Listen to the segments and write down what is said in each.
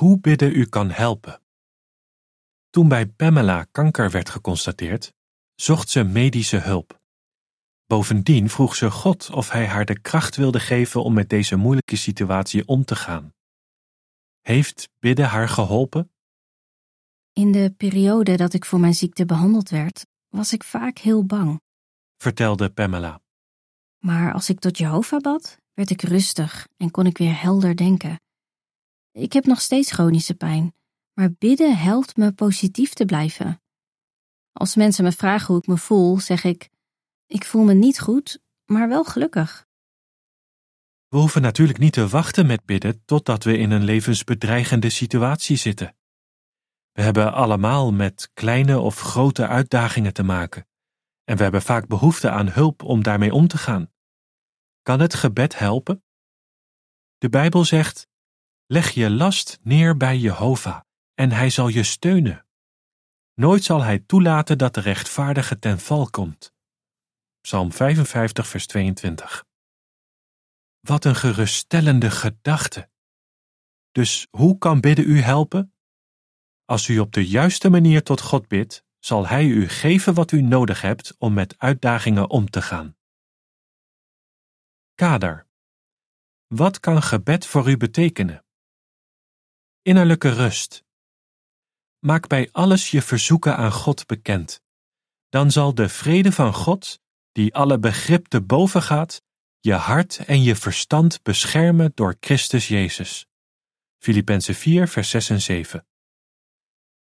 Hoe bidden u kan helpen. Toen bij Pamela kanker werd geconstateerd, zocht ze medische hulp. Bovendien vroeg ze God of hij haar de kracht wilde geven om met deze moeilijke situatie om te gaan. Heeft bidden haar geholpen? In de periode dat ik voor mijn ziekte behandeld werd, was ik vaak heel bang. vertelde Pamela. Maar als ik tot Jehovah bad, werd ik rustig en kon ik weer helder denken. Ik heb nog steeds chronische pijn, maar bidden helpt me positief te blijven. Als mensen me vragen hoe ik me voel, zeg ik: Ik voel me niet goed, maar wel gelukkig. We hoeven natuurlijk niet te wachten met bidden totdat we in een levensbedreigende situatie zitten. We hebben allemaal met kleine of grote uitdagingen te maken en we hebben vaak behoefte aan hulp om daarmee om te gaan. Kan het gebed helpen? De Bijbel zegt: Leg je last neer bij Jehovah en hij zal je steunen. Nooit zal hij toelaten dat de rechtvaardige ten val komt. Psalm 55, vers 22. Wat een geruststellende gedachte. Dus hoe kan bidden u helpen? Als u op de juiste manier tot God bidt, zal Hij u geven wat u nodig hebt om met uitdagingen om te gaan. Kader. Wat kan gebed voor u betekenen? Innerlijke rust. Maak bij alles je verzoeken aan God bekend. Dan zal de vrede van God, die alle begrip te boven gaat, je hart en je verstand beschermen door Christus Jezus. Filippenzen 4, vers 6 en 7.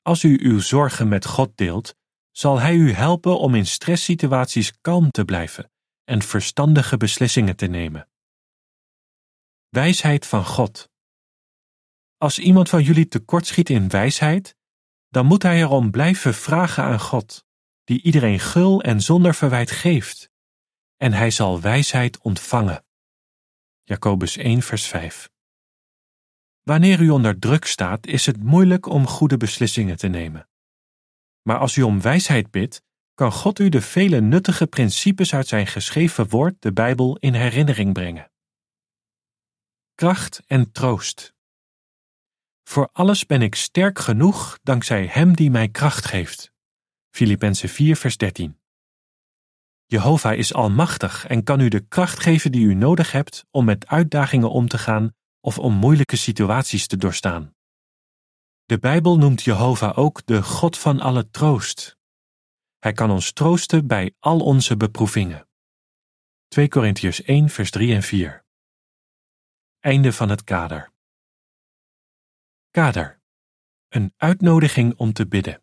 Als u uw zorgen met God deelt, zal Hij u helpen om in stresssituaties kalm te blijven en verstandige beslissingen te nemen. Wijsheid van God. Als iemand van jullie tekortschiet in wijsheid, dan moet hij erom blijven vragen aan God, die iedereen gul en zonder verwijt geeft, en hij zal wijsheid ontvangen. Jacobus 1, vers 5. Wanneer u onder druk staat, is het moeilijk om goede beslissingen te nemen. Maar als u om wijsheid bidt, kan God u de vele nuttige principes uit zijn geschreven woord, de Bijbel, in herinnering brengen. Kracht en troost. Voor alles ben ik sterk genoeg dankzij Hem die mij kracht geeft. Filippenzen 4, vers 13. Jehovah is almachtig en kan u de kracht geven die u nodig hebt om met uitdagingen om te gaan of om moeilijke situaties te doorstaan. De Bijbel noemt Jehovah ook de God van alle troost. Hij kan ons troosten bij al onze beproevingen. 2 Korintiërs 1 vers 3 en 4 Einde van het kader. Kader. Een uitnodiging om te bidden.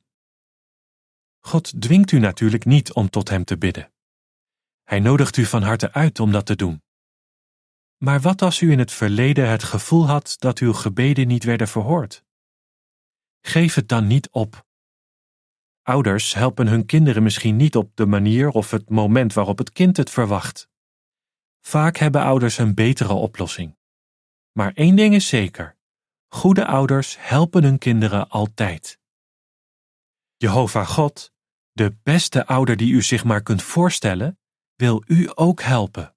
God dwingt u natuurlijk niet om tot Hem te bidden. Hij nodigt u van harte uit om dat te doen. Maar wat als u in het verleden het gevoel had dat uw gebeden niet werden verhoord? Geef het dan niet op. Ouders helpen hun kinderen misschien niet op de manier of het moment waarop het kind het verwacht. Vaak hebben ouders een betere oplossing. Maar één ding is zeker: goede ouders helpen hun kinderen altijd. Jehovah God, de beste ouder die u zich maar kunt voorstellen, wil u ook helpen.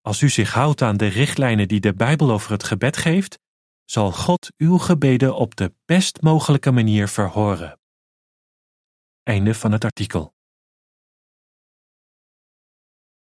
Als u zich houdt aan de richtlijnen die de Bijbel over het gebed geeft, zal God uw gebeden op de best mogelijke manier verhoren. Einde van het artikel.